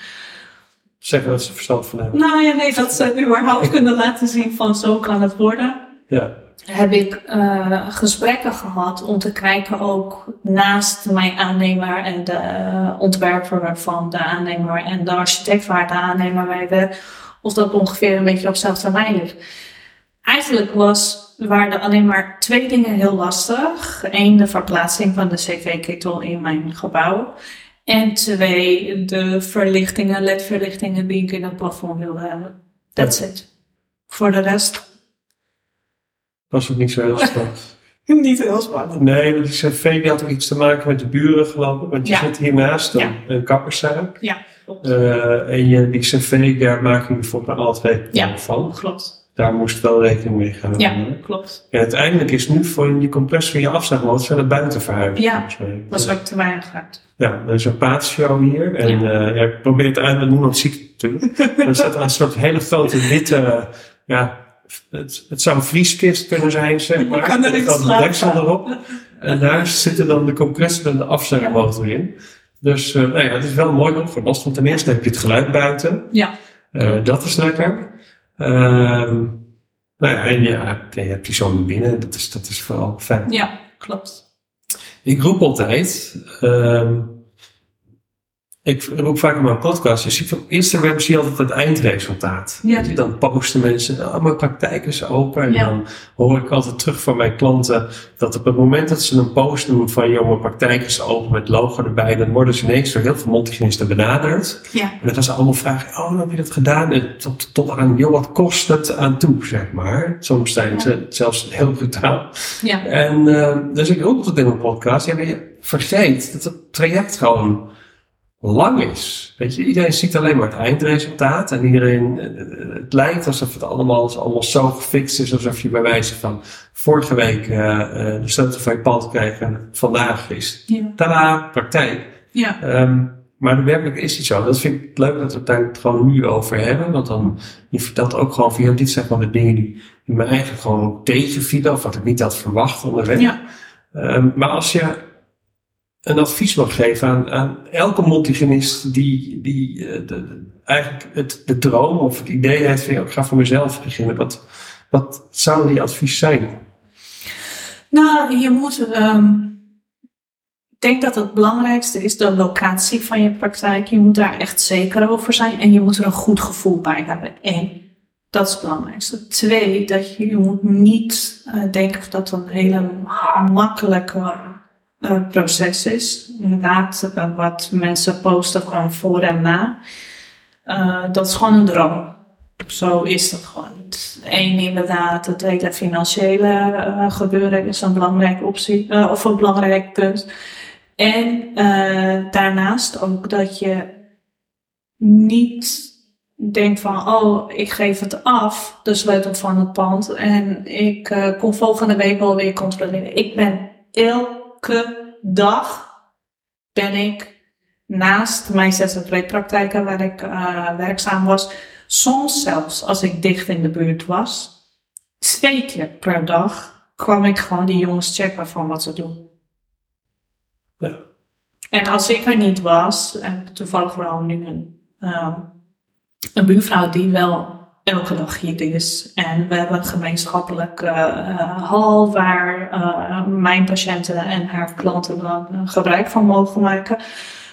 Zeggen dat ze er verstand van hebben. Nou ja, nee, dat ze überhaupt kunnen laten zien van zo kan het worden. Ja. Heb ik eh, gesprekken gehad om te kijken ook naast mijn aannemer en de eh, ontwerper van de aannemer en de architect waar de aannemer bij werkt, of dat ongeveer een beetje op dezelfde lijn ligt. Eigenlijk was, waren er alleen maar twee dingen heel lastig. Eén, de verplaatsing van de cv-ketel in mijn gebouw. En twee, de verlichtingen, LED-verlichtingen die ik in het plafond wilde hebben. That's it. Voor de rest, Was ook niet zo heel spannend. niet heel spannend. Nee, want die cv die had ook iets te maken met de buren geloof ik. Want je Ja. zit hiernaast een, Ja. een kapperszaak. Ja, klopt. Eh, en je, die cv, daar maken jullie volgens mij alle twee Ja. van. klopt. Daar moest wel rekening mee gaan Ja, houden. klopt. En uiteindelijk is nu voor je compressor en je afzuigmotor naar buiten verhuisd. Ja, was ook te weinig uit. Ja, er is een paatshow hier. En ja, ik probeer het uit, maar niemand ziet het natuurlijk. er staat een soort hele grote witte, ja, het, het zou een vrieskist kunnen zijn, zeg maar. Kan Er staat een deksel erop. En daar zitten dan de compressor en de afzuigmotor in. Dus eh, nou ja, het is wel mooi opgelost. Want ten eerste heb je het geluid buiten. Ja, Eh, dat is lekker. Ehm nou ja, en ja, je hebt die zo binnen. Dat is, dat is vooral fijn. ja, klopt. Ik roep altijd, ehm, ik roep vaak in mijn podcast, ziet op Instagram zie je altijd het eindresultaat. Ja. Dan posten mensen, oh, mijn praktijk is open. En Ja. dan hoor ik altijd terug van mijn klanten dat op het moment dat ze een post doen van, joh, mijn praktijk is open met logo erbij, dan worden ze ineens door heel veel mondhygiënisten benaderd. Ja, En dan gaan ze allemaal vragen, oh, hoe heb je dat gedaan? En tot, tot aan, joh, wat kost het aan toe, zeg maar. Soms zijn ze zelfs heel brutaal. ja, En eh, dus ik roep altijd in mijn podcast, ja, je vergeet dat het traject gewoon lang is. Weet je, iedereen ziet alleen maar het eindresultaat en iedereen, eh, het lijkt alsof het allemaal, allemaal zo gefixt is, alsof je bij wijze van vorige week eh, eh, de sleutel van je pand kreeg en vandaag is, ja, tada, praktijk. ja, Ehm, maar werkelijk is niet zo. Dat vind ik leuk dat we het daar gewoon nu over hebben. Want dan, je vertelt ook gewoon van, ja, dit zijn gewoon de dingen die, die me eigenlijk gewoon tegenvielen. Of wat ik niet had verwacht onderweg. ja, Ehm, maar als je een advies mag geven aan, aan elke multigenist die, die eh, de, de- eigenlijk het, de droom of het idee heeft van, ik ga voor mezelf beginnen. Wat, wat zou die advies zijn? Nou, je moet. ehm, ik denk dat het belangrijkste is de locatie van je praktijk. Je moet daar echt zeker over zijn en je moet er een goed gevoel bij hebben. Eén, dat is het belangrijkste. Twee, dat je, je moet niet eh, denken dat een hele makkelijke eh, proces is. Inderdaad, eh, wat mensen posten gewoon voor en na. Eh, dat is gewoon een droom. Zo is dat gewoon. Eén, inderdaad, het hele financiële gebeuren is een belangrijke optie, of een belangrijk punt. En daarnaast ook dat je niet denkt van, oh, ik geef het af, de sleutel van het pand, en ik kom volgende week wel weer controleren. Ik ben elke dag, ben ik naast mijn ZZP-praktijken waar ik eh, werkzaam was, soms zelfs als ik dicht in de buurt was, twee keer per dag kwam ik gewoon die jongens checken van wat ze doen. Ja. En als ik er niet was, en toevallig vooral nu een, ehm, een buurvrouw die wel elke dag hier is. En we hebben een gemeenschappelijk eh, eh, hal waar eh, mijn patiënten en haar klanten dan gebruik van mogen maken.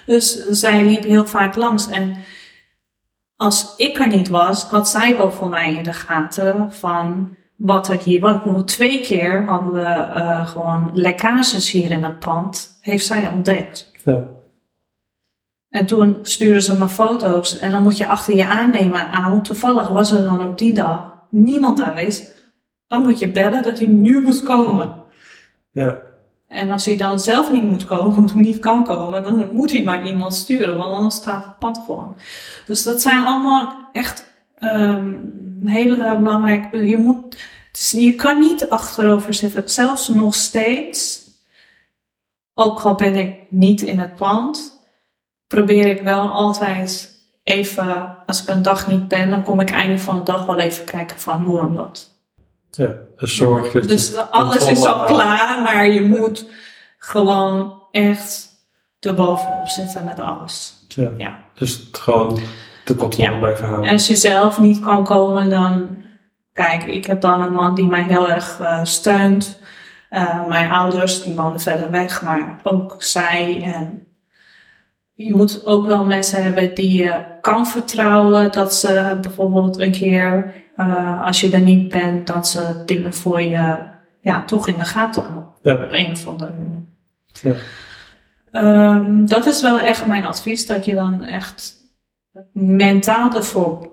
Dus zij liep heel vaak langs. En als ik er niet was, had zij wel voor mij in de gaten van wat er hier was. Twee keer hadden we gewoon lekkages hier in het pand. Heeft zij ontdekt. En toen stuurden ze me foto's. En dan moet je achter je aannemen aan. Toevallig was er dan op die dag niemand aanwezig. Dan moet je bellen dat hij nu moet komen. Ja. En als hij dan zelf niet moet komen, of niet kan komen, dan moet hij maar iemand sturen, want anders staat het pad gewoon. Dus dat zijn allemaal echt ehm, hele belangrijke. Je, moet, dus je kan niet achterover zitten, zelfs nog steeds. Ook al ben ik niet in het pand, probeer ik wel altijd even, als ik een dag niet ben, dan kom ik einde van de dag wel even kijken van hoe en wat. Ja. Dus zorg dat Dus alles is al klaar, maar je moet gewoon echt erbovenop zitten met alles. Ja. Ja. Dus gewoon de controle Ja. blijven En houden. als je zelf niet kan komen, dan... Kijk, ik heb dan een man die mij heel erg eh, steunt. Eh, mijn ouders, die wonen verder weg, maar ook zij. En je moet ook wel mensen hebben die je kan vertrouwen. Dat ze bijvoorbeeld een keer, eh, als je er niet bent, dat ze dingen voor je ja, toch in de gaten houden. Ja. Op een of andere manier. Ja. Ehm, dat is wel echt mijn advies, dat je dan echt mentaal ervoor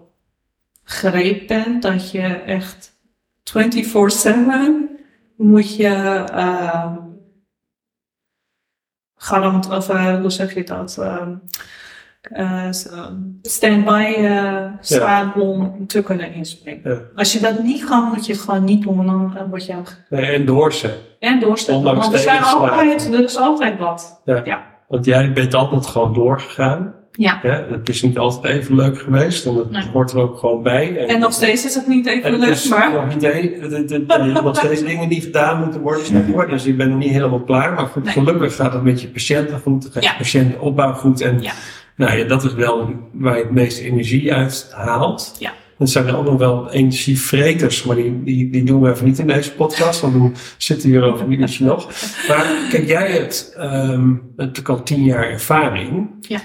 gereed bent. Dat je echt 24-7 moet je ehm garant, of eh, hoe zeg je dat? Eh, stand-by staan om te kunnen inspringen. Ja. Als je dat niet kan, moet je het gewoon niet doen, dan word je Nee, en doorzetten. en. Ondanks Want er, zijn altijd, er is altijd wat. Want jij bent altijd gewoon doorgegaan. Ja. Ja, het is niet altijd even leuk geweest. En dat Nee. hoort er ook gewoon bij. En nog steeds is het niet even En leuk, is maar... het- er zijn nog steeds dingen die gedaan moeten worden. hoor. Dus je bent nog niet helemaal klaar. Maar goed, Nee. gelukkig gaat het met je patiënten goed. Gaat Ja. je patiëntenopbouw goed. En Ja. nou ja, dat is wel waar je het meeste energie uit haalt. Ja. Dan zijn er ook nog wel energievreters, maar die, die, die doen we even niet in deze podcast, want dan zitten we hier over een minuutje nog. Maar kijk, jij hebt ehm natuurlijk al tien jaar ervaring. Ja.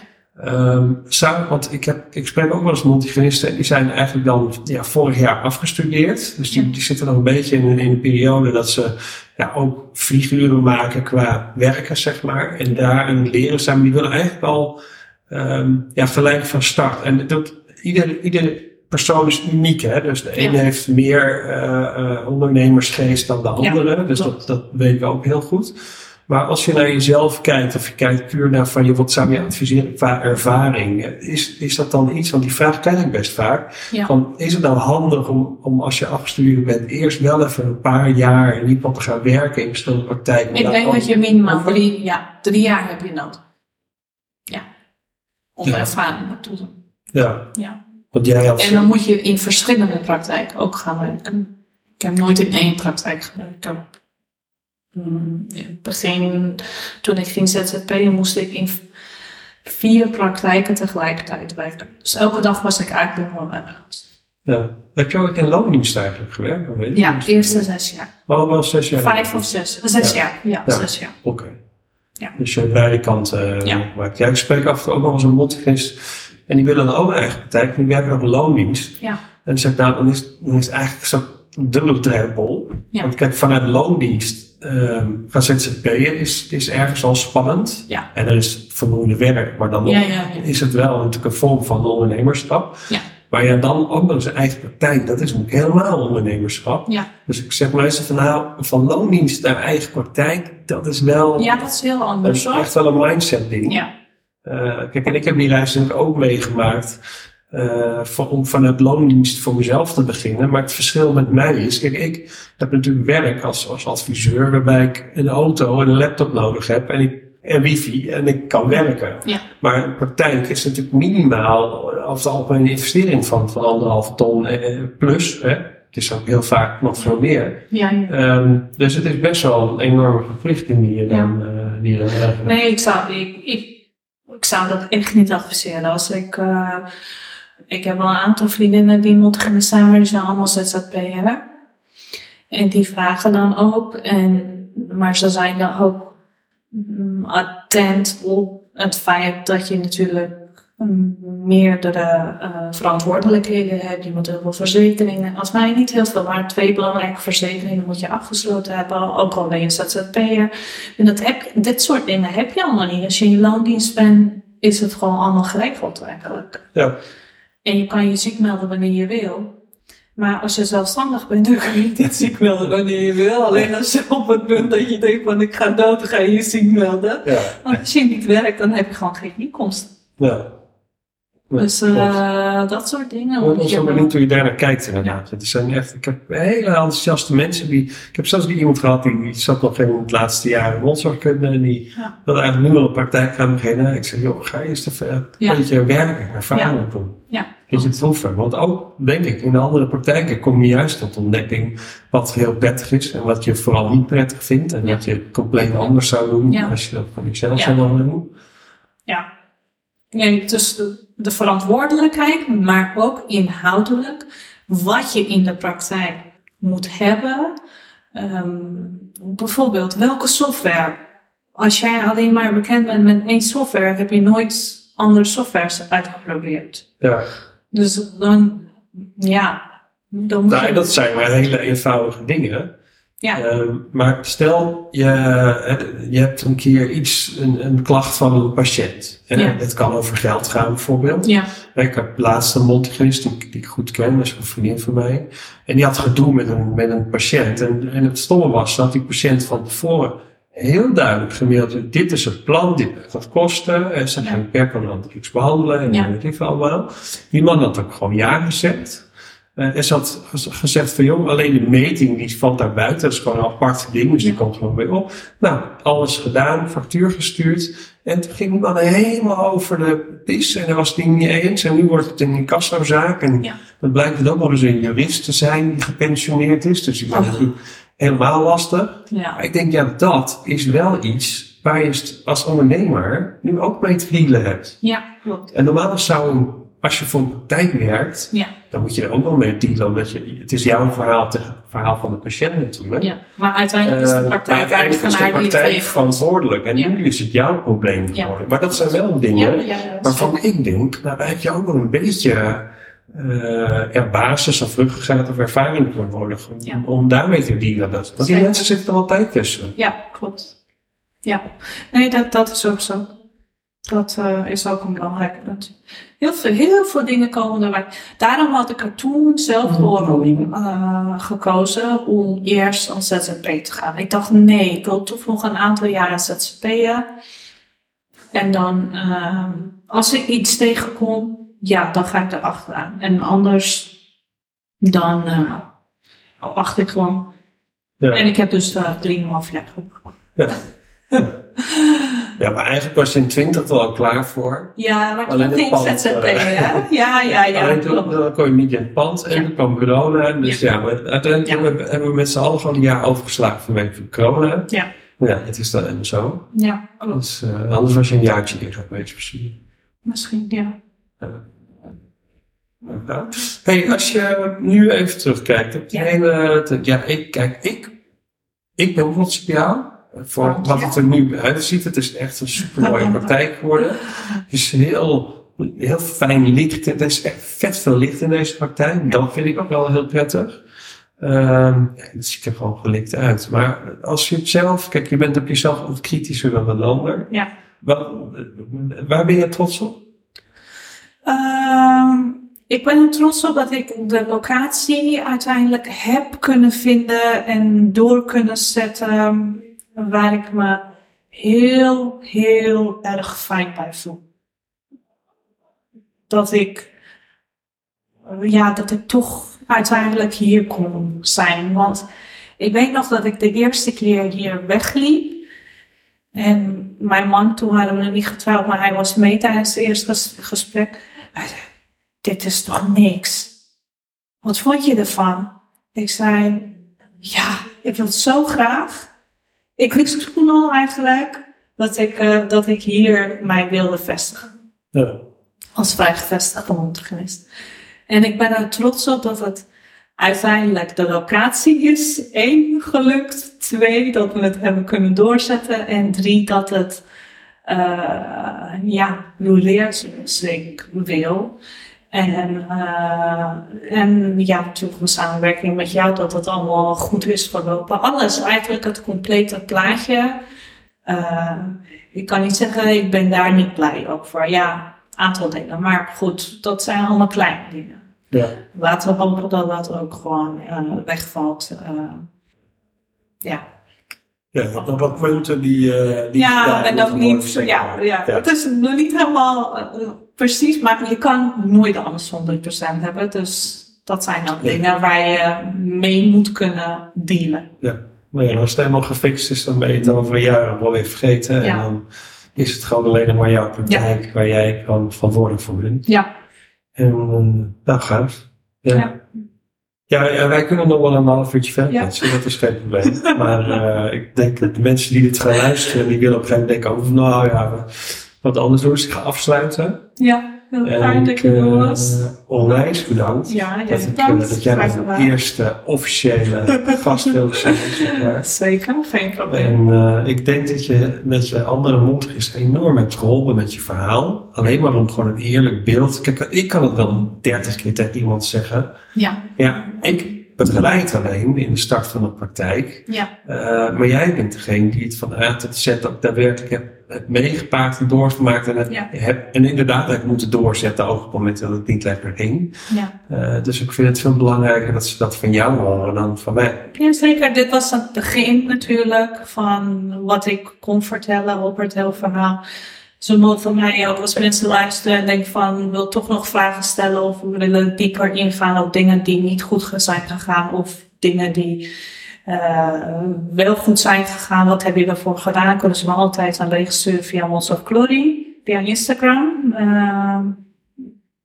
Ehm, zou, want ik, heb, ik spreek ook wel eens multigenisten en die zijn eigenlijk dan ja, vorig jaar afgestudeerd. Dus die, zitten nog een beetje in, een- in een periode dat ze ja, ook vlieguren maken qua werken, zeg maar. En daar aan het leren zijn. Maar die willen eigenlijk al ehm, ja, gelijk van start. En dat, iedere, iedere persoon is uniek. Hè? Dus de ene Ja. heeft meer eh, eh, ondernemersgeest dan de Ja, andere. dus dat, dat weet ik ook heel goed. Maar als je naar jezelf kijkt, of je kijkt puur naar van je, wat zou je adviseren qua ervaring, is, is dat dan iets, want die vraag krijg ik best vaak. Ja. Van, is het dan handig om, om als je afgestudeerd bent, eerst wel even een paar jaar in ieder geval te gaan werken in verschillende praktijken? Ik denk dat je minimaal drie, ja, drie jaar heb je nodig. Ja. Om Ja. ervaring toe te doen. Ja, Ja. want jij had... En dan moet je in verschillende praktijken ook gaan werken. Ik heb nooit in één praktijk gewerkt. Ik heb, begin, toen ik ging ZZP'en, moest ik in vier praktijken tegelijkertijd werken. Dus elke dag was ik eigenlijk nog wel ja. Heb je ook in loondienst eigenlijk gewerkt? Weet Ja, niet. eerste zes jaar. Oh, wel zes jaar. Vijf of zes. Zes Ja. jaar. Ja, Ja. zes jaar. Oké. Ja. Dus je hebt beide kanten eh, Ja. gemaakt. Ja, ik spreek af en toe ook nog eens een multigenist. En die willen dan ook een eigen praktijk. Die werken op een loondienst. Ja. En dan zeg ik, nou, dan is, dan is het eigenlijk zo'n dubbele drempel. Ja. Want kijk, vanuit loondienst ehm gaan ZZP'en is, is ergens al spannend. Ja. En er is vermoeiende werk. Maar dan Ja, ja, is het wel natuurlijk een vorm van ondernemerschap. Ja. Maar ja, dan ook nog eens een eigen praktijk. Dat is natuurlijk helemaal ondernemerschap. Dus ik zeg meestal van nou, van loondienst naar eigen praktijk, dat is wel Ja, dat is heel dat anders is echt wel een mindset ding. Ja. Eh, kijk, en ik heb die reis natuurlijk ook meegemaakt. Eh, om vanuit loondienst voor mezelf te beginnen. Maar het verschil met mij is, kijk, ik heb natuurlijk werk als, als adviseur waarbij ik een auto en een laptop nodig heb en, ik, en wifi en ik kan werken. Ja. Maar een praktijk is natuurlijk minimaal, eh, of het algemeen een investering van, van anderhalf ton eh, plus. Hè. Het is ook heel vaak nog veel meer. Ja, ja. Ehm, dus het is best wel een enorme verplichting die je dan, eh, die je dan Nee, ik zou, ik, ik, ik zou dat echt niet adviseren. Als ik, ik heb wel een aantal vriendinnen die multigenist zijn, maar die zijn allemaal ZZP'er. En die vragen dan ook, en, maar ze zijn dan ook mm, attent op het feit dat je natuurlijk mm, meerdere eh, verantwoordelijkheden hebt. Je moet heel veel verzekeringen. Als mij niet heel veel, maar twee belangrijke verzekeringen moet je afgesloten hebben, ook al ben je ZZP'er. En dat heb, dit soort dingen heb je allemaal niet. Als je in loondienst bent, is het gewoon allemaal geregeld eigenlijk. Ja. En je kan je ziek melden wanneer je wil. Maar als je zelfstandig bent, dan kun je niet ziek melden wanneer je wil. Alleen als je op het punt dat je denkt van ik ga dood, dan ga je je ziek melden. Ja, Want als je niet werkt, dan heb je gewoon geen inkomsten. ja. Ja, Dus eh, dat soort dingen. Ik ben zo benieuwd hoe je daar naar kijkt inderdaad. Het zijn echt, ik heb hele enthousiaste mensen die, ik heb zelfs iemand gehad die, die zat nog in het laatste jaar in mondzorgkunde en die Ja. wilde eigenlijk nu al een praktijk gaan beginnen. Ik zei, joh, ga eerst even een Ja. beetje werken, ervaring opdoen. Ja. Je het hoeven. Want ook, denk ik, in de andere praktijken kom je juist tot ontdekking wat heel prettig is en wat je vooral niet prettig vindt en wat je compleet anders zou doen Ja. als je dat voor jezelf Ja. zou willen doen. Ja. Nee, dus de, de verantwoordelijkheid, maar ook inhoudelijk wat je in de praktijk moet hebben. Ehm, bijvoorbeeld, welke software? Als jij alleen maar bekend bent met één software, heb je nooit andere softwares uitgeprobeerd. Ja. Dus dan, ja, dan moet Nou, je... dat zijn maar hele eenvoudige dingen. Ja. Ehm, maar stel, je, je hebt een keer iets, een, een klacht van een patiënt. En Ja. Het kan over geld gaan bijvoorbeeld. Ja, Ik heb laatst een multigenist die, die ik goed ken, dat is een vriendin van mij. En die had gedoe met een, met een patiënt. En, en het stomme was dat die patiënt van tevoren heel duidelijk gemaild. Dit is het plan, dit gaat kosten. En ze Ja. gaan per klant iets behandelen en Ja. weet ik veel allemaal. Die man had ook gewoon ja gezegd. Eh, en ze had gez- gezegd van, joh, alleen de meting die valt daar buiten. Dat is gewoon een apart ding, dus die komt gewoon weer op. Nou, alles gedaan, factuur gestuurd. En toen ging die man helemaal over de pis. En daar was het niet eens. En nu wordt het een incassozaak. En Ja. dan blijkt het ook nog eens een jurist te zijn die gepensioneerd is. Dus die natuurlijk helemaal lastig. Ja. Maar ik denk, ja, dat is wel iets waar je als ondernemer nu ook mee te dealen hebt. Ja, klopt. En normaal zou, als je voor een praktijk werkt, Ja. dan moet je er ook wel mee dealen. Omdat je, het is jouw verhaal tegen het verhaal van de patiënt natuurlijk. Ja. Maar uiteindelijk is Eh, de maar praktijk uiteindelijk is de praktijk verantwoordelijk. En Ja. nu is het jouw probleem geworden. Maar dat zijn wel dingen waarvan ik denk, nou, daar heb je ook nog een beetje eh er basis of ruggengraat of ervaring voor nodig. Om, Ja. om daarmee te dealen. Dat, want die Zeker. mensen zitten er altijd tussen. Ja, klopt. Ja, nee, dat, dat is ook zo. Dat eh, is ook een belangrijk punt. Heel veel, heel veel dingen komen erbij. Daarom had ik er toen zelf voor eh, gekozen om eerst als ZZP te gaan. Ik dacht, nee, ik wil toch nog een aantal jaren ZZP'en. En dan, ehm, als ik iets tegenkom, ja, dan ga ik er achteraan. En anders, dan eh, wacht ik gewoon. Ja. En ik heb dus uh, 3,5 jaar gehouden. Ja, maar eigenlijk was je in 20 er al klaar voor. Ja, maar Alleen toen ging ZZP, eh, hè? Ja, ja, ja. Alleen toen, dan kon je niet in het pand en Ja. toen kwam corona. Dus ja, maar uiteindelijk Ja. hebben, we, hebben we met z'n allen gewoon een jaar overgeslagen vanwege corona. Ja. Ja, het is dan zo. Ja. Dus, eh, anders was je een jaartje eerder geweest misschien. Misschien, ja. Hey, als je nu even terugkijkt op die Ja. hele... Ja, ik, kijk, ik, ik ben trots op jou. Voor Dank wat het er nu uitziet. Het is echt een super mooie praktijk geworden. Het is heel, heel fijn licht. Er is echt vet veel licht in deze praktijk. Dat vind ik ook wel heel prettig. Ehm ja, het ziet er gewoon gelikt uit. Maar als je het zelf... Kijk, je bent op jezelf wat kritischer dan een ander. Ja. Wat, waar ben je trots op? Ehm, ik ben er trots op dat ik de locatie uiteindelijk heb kunnen vinden en door kunnen zetten waar ik me heel, heel erg fijn bij voel. Dat ik, ja, dat ik toch uiteindelijk hier kon zijn. Want ik weet nog dat ik de eerste keer hier wegliep. En mijn man, toen waren we nog niet getrouwd, maar hij was mee tijdens het eerste ges- gesprek. Hij zei, dit is toch niks? Wat vond je ervan? Ik zei, ja, ik wil het zo graag. Ik wist toen al eigenlijk dat ik, eh, dat ik hier mij wilde vestigen. Ja. Als vrijgevestigde mondhygiënist. En ik ben er trots op dat het uiteindelijk de locatie is. één, gelukt. Twee, dat we het hebben kunnen doorzetten. En drie, dat het eh ja, roleert zoals ik wil. En, eh, en ja, natuurlijk de samenwerking met jou, dat het allemaal goed is verlopen. Alles, eigenlijk het complete plaatje. Eh, ik kan niet zeggen, ik ben daar niet blij over. Ja, aantal dingen. Maar goed, dat zijn allemaal kleine dingen. Ja. Laten we hopen dat dat ook gewoon wegvalt. eh. Ja, Ja, nog wat punten die, eh die ja en worden, niet. Ja, ja, Ja. het is nog niet helemaal eh, eh, precies, maar je kan nooit alles 100% hebben. Dus dat zijn Nee. dingen waar je mee moet kunnen dealen. Maar ja, als het helemaal gefixt is, dan ben je het over een jaar wel weer vergeten. Ja. En dan is het gewoon alleen maar jouw praktijk waar jij gewoon verantwoordelijk voor bent. Ja, En uh, nou, gaaf. Ja. Ja. Wij kunnen nog wel een half uurtje verder Ja. dat is geen probleem. maar eh, ik denk dat de mensen die dit gaan luisteren, die willen op een gegeven moment denken, oh, nou ja, wat anders doen. Dus ik ga afsluiten. ja heel fijn dat je er eh, was. onwijs bedankt. Ja, Dat, ik, bedankt. eh, dat jij de gedaan. eerste officiële gast wilde zijn. Zeker, geen probleem. En eh, ik denk dat je met je andere mondgist enorm hebt geholpen met je verhaal. Alleen maar om gewoon een eerlijk beeld. Kijk, ik kan het wel dertig keer tegen iemand zeggen. Ja, Ja, ik begeleid alleen in de start van de praktijk. Ja, Uh, maar jij bent degene die het van A tot Z ook daadwerkelijk hebt, hebt meegepakt en doorgemaakt. En, het, Ja. hebt, en inderdaad hebt moeten doorzetten, ook op het moment dat het niet lekker ging. ja. Uh, dus ik vind het veel belangrijker dat ze dat van jou horen dan van mij. ja, zeker. Dit was het begin natuurlijk van wat ik kon vertellen op het hele verhaal. Ze mogen mij ook als mensen luisteren en denken van wil toch nog vragen stellen of we willen dieper ingaan op dingen die niet goed zijn gegaan of dingen die uh, wel goed zijn gegaan. Wat heb je ervoor gedaan? Kunnen ze me altijd een bericht sturen via Mons of Glory, via Instagram. Uh,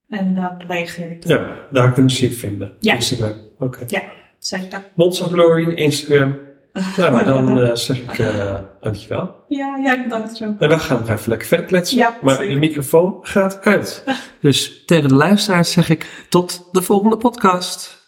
en dan reageer ik. Ja, daar kunnen ze je vinden. Ja. Instagram. Oké. Okay. Ja, zeker. Mons of Glory, Instagram. Nou, maar dan uh, zeg ik uh, dankjewel. Ja, ja, bedankt zo. En dan gaan we nog even lekker verder kletsen. Ja, maar de microfoon gaat uit. dus tegen de luisteraars zeg ik tot de volgende podcast.